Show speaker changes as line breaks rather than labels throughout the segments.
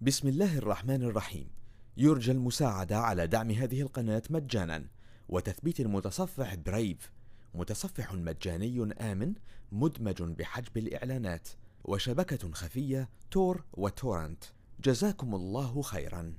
بسم الله الرحمن الرحيم. يرجى المساعدة على دعم هذه القناة مجانا. وتثبيت المتصفح برايف متصفح مجاني آمن مدمج بحجب الإعلانات. وشبكة خفية تور وتورنت. جزاكم الله خيرا.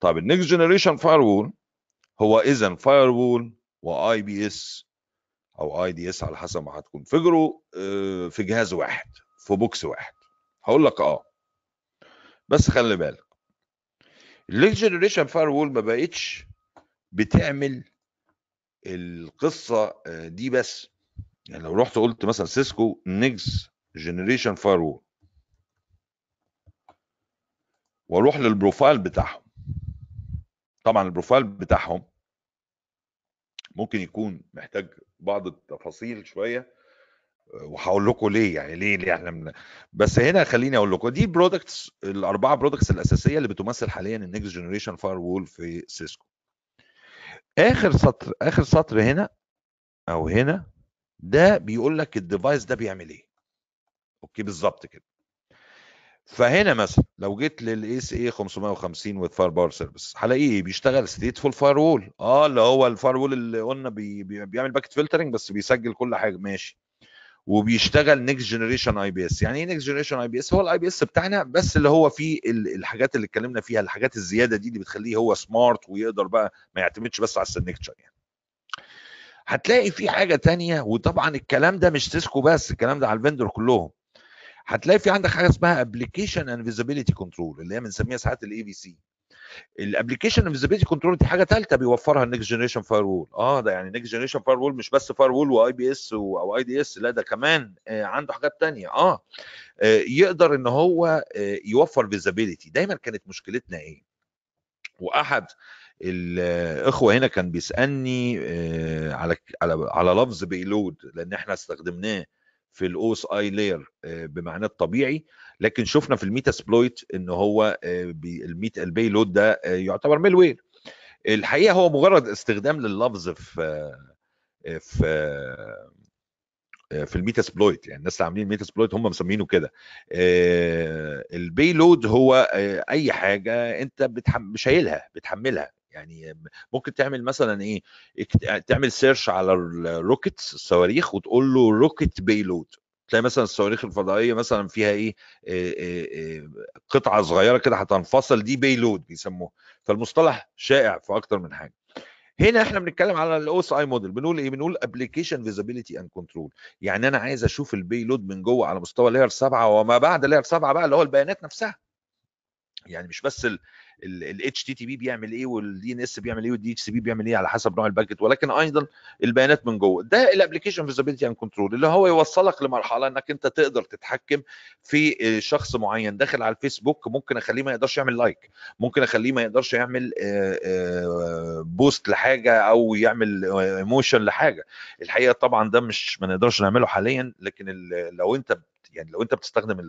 طيب ال next generation firewall هو اذا firewall و IPS أو IDS على حسب ما هت configure وا آه، في جهاز واحد في box واحد. هقول لك آه. بس خلي بالك. ال next generation firewall ما بقتش بتعمل القصة آه، دي بس. يعني لو رحت قلت مثلا سيسكو next generation firewall وأروح لل profile بتاعهم. طبعا ال profile بتاعهم ممكن يكون محتاج بعض التفاصيل شوية وهقول لكم ليه يعني ليه ليه إحنا من... بس هنا خليني أقول لكم دي products الأربعة products الأساسية اللي بتمثل حاليا ال next generation firewall في سيسكو آخر سطر آخر سطر هنا أو هنا ده بيقول لك ال device ده بيعمل إيه. okay بالظبط كده. فهنا مثلا لو جيت لل ASA 550 with FirePOWER service هلاقيه بيشتغل stateful firewall آه اللي هو ال firewall اللي قلنا بي بي بيعمل packet filtering بس بيسجل كل حاجة. ماشي. وبيشتغل next generation IPS يعني إيه next generation IPS هو ال IPS بتاعنا بس اللي هو فيه ال- الحاجات اللي اتكلمنا فيها الحاجات الزيادة دي اللي بتخليه هو smart ويقدر بقى ما يعتمدش بس على ال signature يعني. هتلاقي في حاجة تانية وطبعا الكلام ده مش سيسكو بس الكلام ده على ال vendor كلهم. هتلاقي في عندك حاجة اسمها application and visibility control اللي هي بنسميها ساعات ال AVC ال application and visibility control دي حاجة ثالثه بيوفرها ال next generation firewall آه ده يعني next generation firewall مش بس فاير وول واي بي اس أو اي دي اس لا ده كمان آه عنده حاجات تانية. آه آه، يقدر إن هو آه، يوفر visibility دايما كانت مشكلتنا إيه؟ وأحد الاخوه هنا كان بيسألني آه، على على على لفظ payload لأن إحنا استخدمناه في ال OSI layer بمعناه الطبيعي. لكن شفنا في ال Metasploit إن هو آه، الميت ال payload ده آه، يعتبر malware الحقيقة هو مجرد استخدام لللفظ في آه، في آه، في ال Metasploit يعني الناس اللي عاملين ال Metasploit هم مسمينه كده. آه، ال payload هو آه، أي حاجة أنت بتحم... شايلها بتحملها. يعني ممكن تعمل مثلا إيه تعمل search على ال rockets الصواريخ وتقول له rocket payload تلاقي مثلا الصواريخ الفضائية مثلا فيها إيه آه، آه، قطعة صغيرة كده هتنفصل دي payload بيسموها. فالمصطلح شائع في أكتر من حاجة. هنا إحنا بنتكلم على ال OSI model بنقول إيه؟ بنقول application visibility and control يعني أنا عايز أشوف ال payload من جوه على مستوى layer 7 وما بعد layer 7 بقى اللي هو البيانات نفسها. يعني مش بس ال HTTP بيعمل إيه وال DNS بيعمل إيه وال DHCP بيعمل إيه على حسب نوع ال packet ولكن أيضا البيانات من جوه. ده ال application visibility and control اللي هو يوصلك لمرحلة إنك أنت تقدر تتحكم في شخص معين. داخل على الفيسبوك ممكن أخليه ما يقدرش يعمل like ممكن أخليه ما يقدرش يعمل آه، آه، post لحاجة أو يعمل emotion لحاجة. الحقيقة طبعا ده مش ما نقدرش نعمله حاليا. لكن لو أنت يعني لو أنت بتستخدم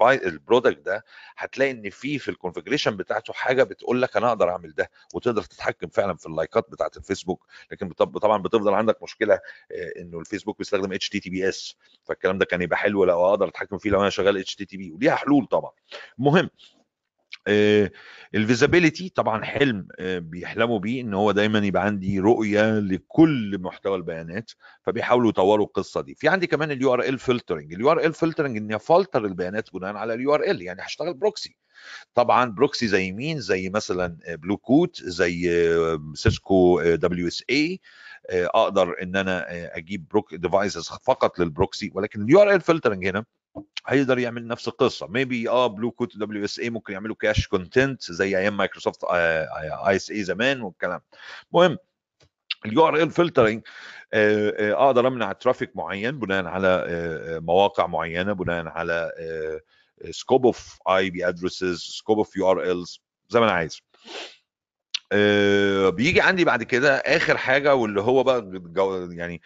ال product ده هتلاقي إن في في ال configuration بتاعته حاجة بتقول لك أنا أقدر أعمل ده وتقدر تتحكم فعلا في ال likeات بتاعت الفيسبوك. لكن طبعا بتفضل عندك مشكلة آه، إنه الفيسبوك بيستخدم HTTP اس فالكلام ده كان يبقى حلو لو أقدر أتحكم فيه لو أنا شغال اتش تي تي بي وليها حلول طبعا. المهم ال visibility طبعا حلم آه، بيحلموا بيه إن هو دايما يبقى عندي رؤية لكل محتوى البيانات فبيحاولوا يطوروا القصة دي. في عندي كمان ال URL filtering. ال URL filtering اني افلتر البيانات بناء على ال URL. يعني هشتغل proxy. طبعا proxy زي مين؟ زي مثلا بلو كوت زي سيسكو WSA أقدر إن أنا آه، أجيب بروك devices فقط لل proxy. ولكن ال URL filtering هنا هيقدر يعمل نفس القصة. maybe آه بلو كوت WSA ممكن يعملوا cache content زي أيام مايكروسوفت ISA زمان والكلام. المهم ال URL filtering أقدر أمنع traffic معين بناء على آه، آه، مواقع معينة بناء على scope of IP addresses scope of URLs زي ما أنا عايز. آه، بيجي عندي بعد كده آخر حاجة واللي هو بقى يعني آه،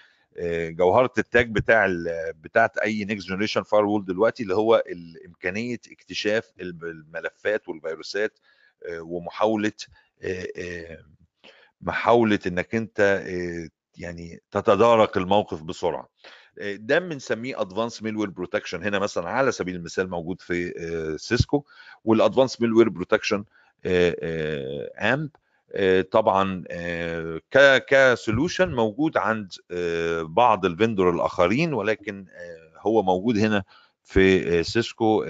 جوهرة التاج بتاع بتاعت أي next generation firewall دلوقتي اللي هو إمكانية اكتشاف الملفات والفيروسات آه، ومحاولة آه، آه، محاولة إنك أنت يعني تتدارك الموقف بسرعة. ده بنسميه advanced malware protection هنا مثلا على سبيل المثال موجود في سيسكو وال advanced malware protection AMP طبعا ك solution موجود عند بعض ال vendor الآخرين ولكن هو موجود هنا في سيسكو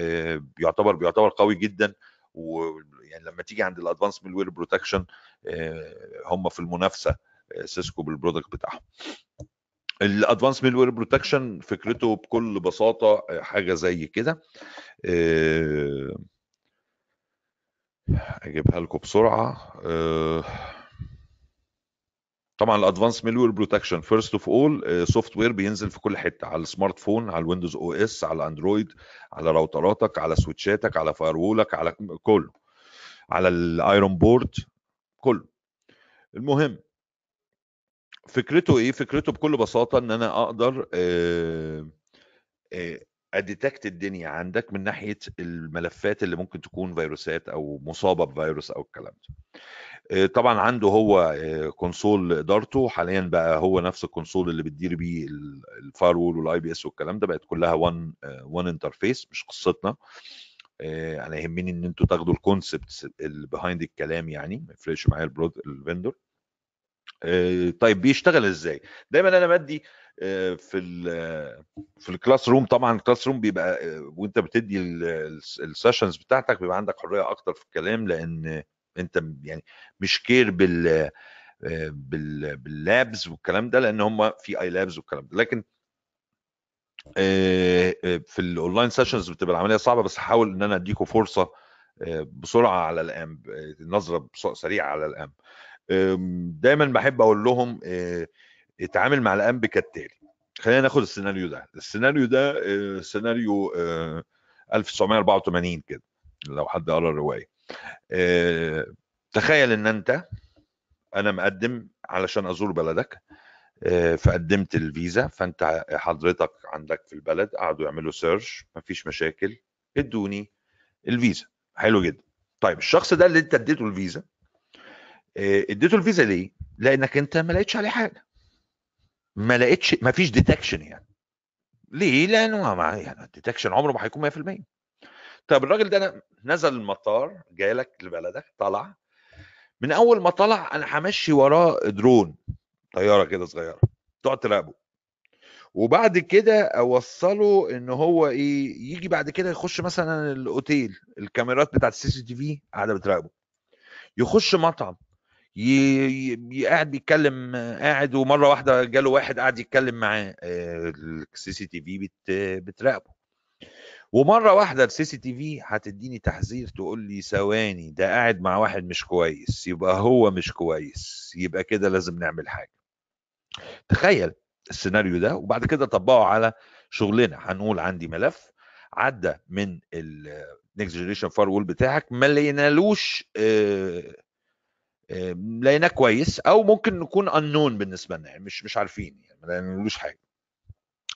بيعتبر بيعتبر قوي جدا. ويعني لما تيجي عند ال advanced malware protection هم في المنافسة سيسكو بال product بتاعهم. ال advanced malware protection فكرته بكل بساطة حاجة زي كده اجيبها لكم بسرعة. طبعا ال advanced malware protection first of all software بينزل في كل حتة على ال smartphone على ال Windows OS على اندرويد على routerاتك على switchاتك على firewallك على كله. على ال IronPort كله. المهم فكرته إيه؟ فكرته بكل بساطة إن أنا أقدر أ detect الدنيا عندك من ناحية الملفات اللي ممكن تكون فيروسات أو مصابة بفيروس أو الكلام ده. طبعا عنده هو console إدارته. حاليا بقى هو نفس ال console اللي بتدير بيه ال firewall وال IPS والكلام ده. بقت كلها one one interface مش قصتنا. أنا يهمني إن أنتوا تاخدوا ال concept اللي behind الكلام يعني ما يفرقش معايا ال vendor طيب بيشتغل إزاي؟ دايما أنا بدي في ال في ال classroom طبعا ال classroom بيبقى وانت بتدي ال sessions بتاعتك بيبقى عندك حرية أكتر في الكلام لأن أنت يعني مش care بال بال بال labs والكلام ده لأن هم في اي labs والكلام ده. لكن في ال online sessions بتبقى العملية صعبة بس هحاول إن أنا اديكم فرصة بسرعة على ال AMP نظرة سريعة على ال AMP. دايما بحب أقول لهم اتعامل مع ال AMP كالتالي. خلينا ناخد السيناريو ده. السيناريو ده سيناريو 1984 كده لو حد قرأ الرواية. تخيل إن أنت أنا مقدم علشان أزور بلدك فقدمت الفيزا فأنت حضرتك عندك في البلد قعدوا يعملوا search مفيش مشاكل ادوني الفيزا. حلو جدا. طيب الشخص ده اللي أنت اديته الفيزا اديته الفيزا ليه؟ لأنك أنت ما لقيتش عليه حاجة. ما لقيتش ما فيش detection يعني. ليه؟ لأنه ما يعني ال detection عمره ما هيكون 100% طب الراجل ده نزل المطار جالك لبلدك طلع. من أول ما طلع أنا همشي وراه درون طيارة كده صغيرة تقعد تراقبه. وبعد كده أوصله إن هو إيه يجي بعد كده يخش مثلا الأوتيل الكاميرات بتاعت ال CCTV قاعدة بتراقبه. يخش مطعم. قاعد بيتكلم قاعد ومرة واحدة جاله واحد قاعد يتكلم معاه ال CCTV بتراقبه. ومرة واحدة ال CCTV هتديني تحذير تقول لي ثواني ده قاعد مع واحد مش كويس يبقى هو مش كويس يبقى كده لازم نعمل حاجة. تخيل السيناريو ده وبعد كده طبقه على شغلنا. هنقول عندي ملف عدى من ال next generation firewall بتاعك ما لقينالوش لقيناه كويس أو ممكن نكون انون بالنسبة لنا يعني مش مش عارفين يعني ما لقينالوش حاجة.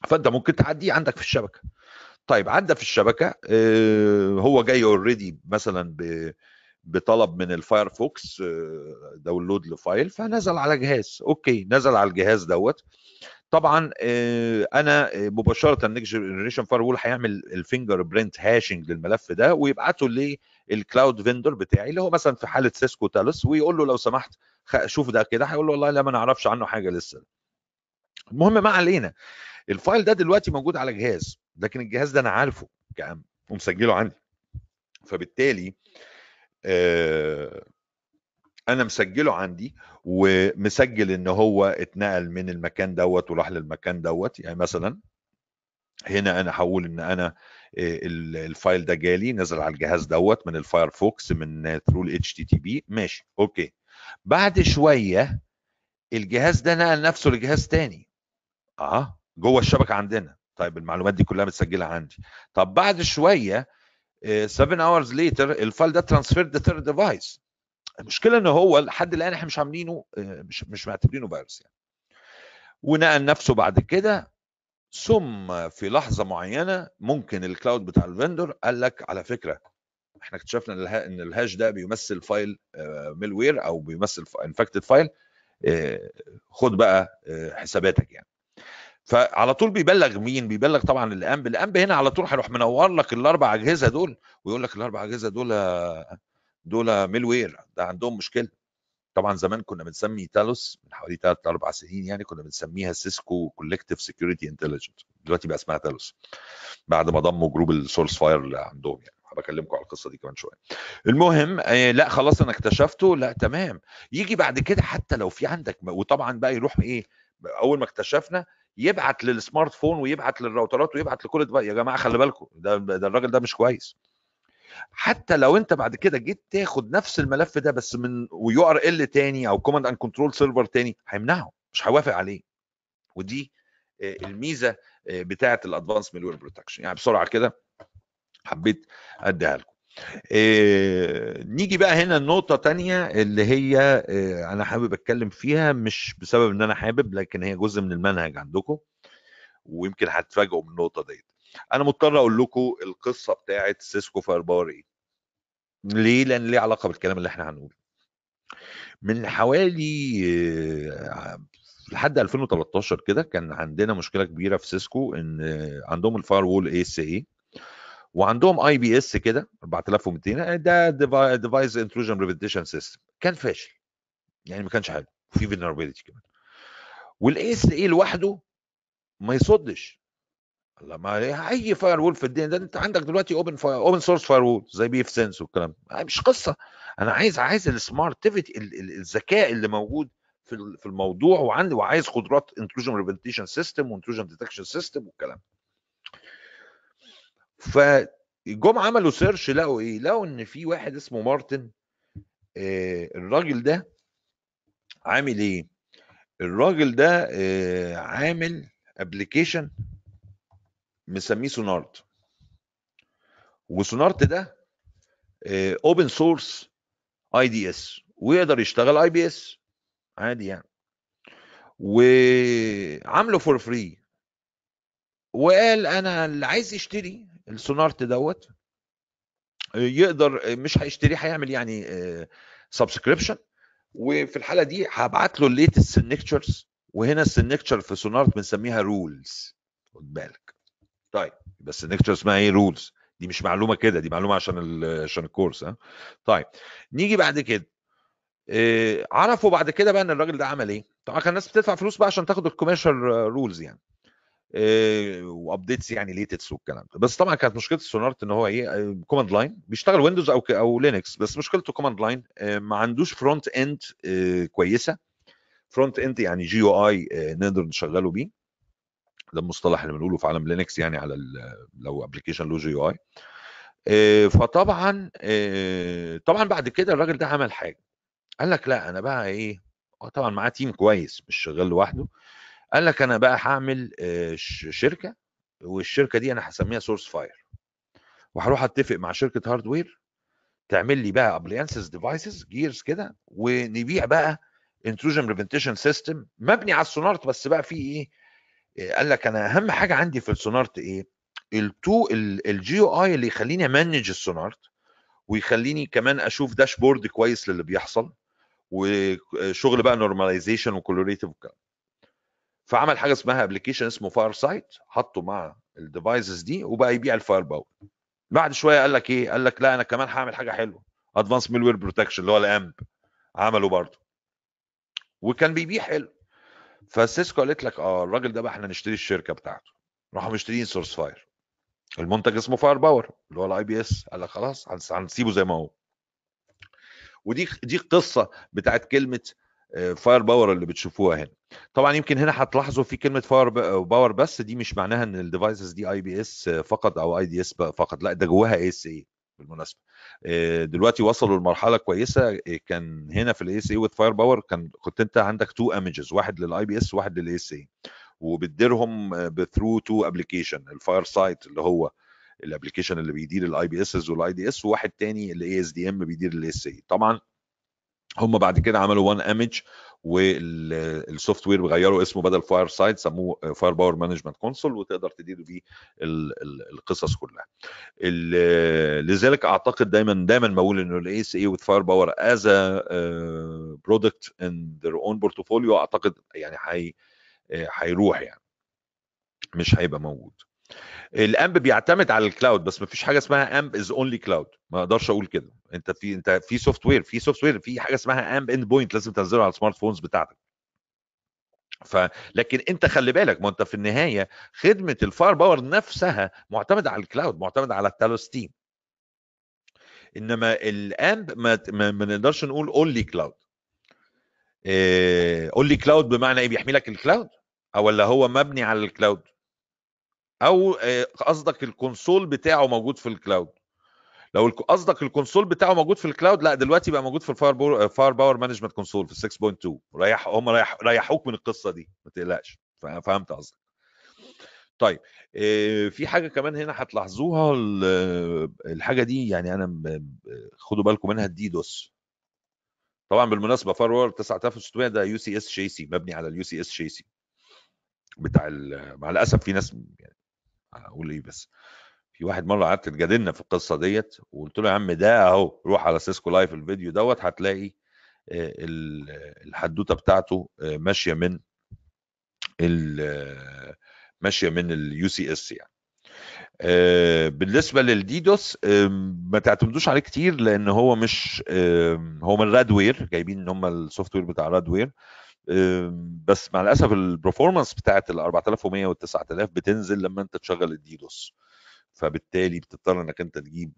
فأنت ممكن تعديه عندك في الشبكة. طيب عدى في الشبكة هو جاي already مثلا بطلب من ال Firefox download ل file فنزل على جهاز. okay نزل على الجهاز دوت. طبعا أنا مباشرة next generation fire هيعمل ال fingerprint hashing للملف ده ويبعته لل cloud vendor بتاعي اللي هو مثلا في حالة Cisco Talos ويقول له لو سمحت شوف ده كده هيقول له والله لا ما نعرفش عنه حاجة لسه. المهم ما علينا. ال file ده دلوقتي موجود على جهاز لكن الجهاز ده أنا عارفه كأم ومسجله عندي. فبالتالي آه أنا مسجله عندي ومسجل إن هو اتنقل من المكان دوت وراح للمكان دوت. يعني مثلا هنا أنا هقول إن أنا ال file ده جالي نزل على الجهاز دوت من ال Firefox من through ال HTTP ماشي okay. بعد شوية الجهاز ده نقل نفسه لجهاز تاني. آه جوه الشبكة عندنا. طيب المعلومات دي كلها متسجلة عندي. طب بعد شوية 7 hours later ال file ده transferred third device المشكلة إن هو لحد الآن إحنا مش عاملينه مش مش معتبرينه فيروس يعني. ونقل نفسه بعد كده ثم في لحظة معينة ممكن ال cloud بتاع ال vendor قال لك على فكرة إحنا اكتشفنا إن ال hash ده بيمثل file malware أو بيمثل infected file خد بقى حساباتك يعني. فعلى طول بيبلغ مين؟ بيبلغ طبعا ال AMP ال AMP هنا على طول هيروح منور لك الأربع أجهزة دول ويقول لك الأربع أجهزة دول دول malware ده عندهم مشكلة. طبعا زمان كنا بنسمي Talos من حوالي ثلاث أربع سنين يعني كنا بنسميها Cisco collective security intelligent دلوقتي بقى اسمها Talos بعد ما ضموا group ال Sourcefire اللي عندهم يعني. هبكلمكم على القصة دي كمان شوية. المهم آه لا خلاص أنا اكتشفته لا تمام. يجي بعد كده حتى لو في عندك وطبعا بقى يروح إيه أول ما اكتشفنا يبعت لل smartphone ويبعت للراوترات ويبعت لكل يا جماعة خلي بالكم ده, ده الراجل ده مش كويس. حتى لو انت بعد كده جيت تاخد نفس الملف ده بس من و URL تاني أو command and control server تاني هيمنعه مش هيوافق عليه. ودي الميزة بتاعة ال advanced malware protection يعني بسرعة كده حبيت أديها لكم. إيه نيجي بقى هنا النقطة تانية اللي هي أنا حابب أتكلم فيها مش بسبب إن أنا حابب لكن هي جزء من المنهج عندكم ويمكن هتفاجئوا من النقطة ديت. أنا مضطر أقول لكم القصة بتاعة Cisco Firepower إيه ليه؟ لأن ليه علاقة بالكلام اللي إحنا هنقوله. من حوالي إيه لحد 2013 كده كان عندنا مشكلة كبيرة في Cisco إن عندهم ال firewall ASA وعندهم IPS كده 4200 ده device intrusion prevention system كان فاشل. يعني ما كانش حلو. في vulnerability كمان. وال ASA لوحده ما يصدش. الله ما أي firewall في الدنيا ده أنت عندك دلوقتي open fire open source firewall زي pfSense والكلام. مش قصة. أنا عايز عايز ال smartivity الذكاء اللي موجود في في الموضوع وعندي وعايز قدرات intrusion prevention system و intrusion detection system والكلام. فجم عملوا search لقوا إيه؟ لقوا إن في واحد اسمه Martin آه الراجل ده عامل إيه؟ الراجل ده آه عامل application مسميه Snort و Snort ده open source IDS ويقدر يشتغل IPS عادي يعني. وعامله for free وقال أنا اللي عايز يشتري ال Snort دوت يقدر مش هيشتريه هيعمل يعني subscription وفي الحالة دي هبعت له ال latest signatures وهنا ال signature في Snort بنسميها rules خد بالك. طيب بس ال signature اسمها إيه rules دي مش معلومة كده دي معلومة عشان عشان ال course ها؟ طيب نيجي بعد كده. إيه عرفوا بعد كده بقى إن الراجل ده عمل إيه. طبعا كان الناس بتدفع فلوس بقى عشان تاخد ال commercial rules يعني. إيه و updates يعني latest والكلام ده. بس طبعا كانت مشكلة ال Snort إن هو إيه command line بيشتغل Windows أو أو Linux بس مشكلته command line إيه ما عندوش front end إيه كويسة. front end يعني GUI نقدر نشغله بيه. ده المصطلح اللي بنقوله في عالم Linux يعني على لو application له GUI. فطبعا طبعا بعد كده الراجل ده عمل حاجة. قال لك لا أنا بقى إيه طبعا معاه team كويس مش شغال لوحده. قال لك أنا بقى هعمل شركة والشركة دي أنا هسميها Sourcefire وهروح أتفق مع شركة hardware تعمل لي بقى appliances devices gears كده ونبيع بقى intrusion prevention system مبني على ال Snort بس بقى في إيه قال لك أنا أهم حاجة عندي في ال Snort إيه؟ التو الجي أو اي اللي يخليني أ manage ال Snort ويخليني كمان أشوف dashboard كويس للي بيحصل وشغل بقى normalization و correlative والكلام فعمل حاجة اسمها application اسمه FireSIGHT حطه مع ال devices دي وبقى يبيع ال Firepower بعد شوية قال لك إيه؟ قال لك لا أنا كمان هعمل حاجة حلوة advanced malware protection اللي هو ال AMP عمله برضه. وكان بيبيع حلو. ف Cisco قالت لك آه الراجل ده بقى إحنا نشتري الشركة بتاعته. راحوا مشترين Sourcefire. المنتج اسمه Firepower اللي هو ال IPS قال لك خلاص هنسيبه زي ما هو. ودي دي القصة بتاعت كلمة Firepower اللي بتشوفوها هنا. طبعا يمكن هنا هتلاحظوا في كلمة Firepower بس دي مش معناها إن ال devices دي IPS فقط أو IDS فقط. لا ده جواها ASA بالمناسبة. دلوقتي وصلوا لمرحلة كويسة. كان هنا في ال ASA with Firepower كان كنت انت عندك two images واحد لل IPS وواحد لل ASA وبتديرهم ب through two application ال FireSIGHT اللي هو ال application اللي بيدير ال IPS وال IDS وواحد تاني ال ASDM بيدير ال ASA طبعا هم بعد كده عملوا one image وال software غيروا اسمه بدل FireSIGHT سموه Firepower management console وتقدر تدير بيه القصص كلها. لذلك أعتقد دايما دايما بقول إنه ال ASA with Firepower is product in their own portfolio أعتقد يعني هي هيروح يعني مش هيبقى موجود. ال AMP بيعتمد على ال cloud بس ما فيش حاجة اسمها AMP is only cloud ما أقدرش أقول كده. انت في انت في software في software في حاجة اسمها AMP endpoint لازم تنزله على ال smartphones بتاعتك. ف لكن انت خلي بالك ما انت في النهاية خدمة ال Firepower نفسها معتمدة على ال cloud معتمدة على ال Talos team انما ال AMP ما, ما, نقدرش نقول only cloud only cloud بمعنى إيه؟ بيحمي لك ال cloud أو ولا هو مبني على ال cloud أو آه، قصدك ال console بتاعه موجود في ال cloud لو قصدك ال console بتاعه موجود في الكلاود لا دلوقتي بقى موجود في ال Firepower Firepower management console في 6.2 ريح هم ريح ريحوك من القصة دي ما تقلقش. فهمت قصدك. طيب آه، في حاجة كمان هنا هتلاحظوها الحاجة دي يعني أنا خدوا بالكم منها ال DDoS طبعا بالمناسبة Firepower 9600 ده UCS chassis مبني على ال UCS chassis بتاع مع الأسف في ناس يعني أقول إيه بس. في واحد مرة قعدت تجادلنا في القصة ديت وقلت له يا عم ده أهو روح على Cisco Live الفيديو دوت هتلاقي الحدوتة بتاعته ماشية من ماشية من ال UCS يعني. بالنسبة لل DDoS ما تعتمدوش عليه كتير لأن هو مش هو من Radware جايبين إن هم ال software بتاع Radware بس مع الأسف ال performance بتاعت ال 4100 وال 9000 بتنزل لما أنت تشغل ال DDoS فبالتالي بتضطر إنك أنت تجيب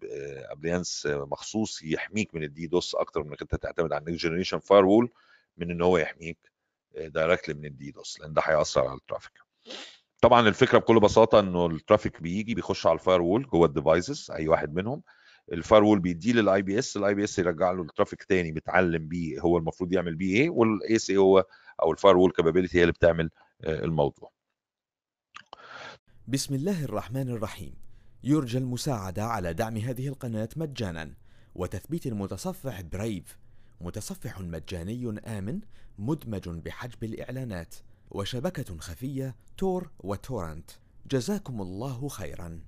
appliance مخصوص يحميك من ال DDoS أكتر من إنك أنت تعتمد على ال next generation firewall من إن هو يحميك directly من ال DDoS لأن ده هيأثر على ال traffic طبعا الفكرة بكل بساطة إنه ال traffic بيجي بيخش على ال firewall جوه ال devices أي واحد منهم. ال fire بيديه لل IPS ال IPS يرجع له ال traffic تاني متعلم بيه هو المفروض يعمل بيه إيه والاي سي هو أو ال firewall capability هي اللي بتعمل الموضوع.
بسم الله الرحمن الرحيم. يرجى المساعدة على دعم هذه القناة مجانا. وتثبيت المتصفح برايف متصفح مجاني آمن مدمج بحجب الإعلانات. وشبكة خفية تور وتورنت جزاكم الله خيرا.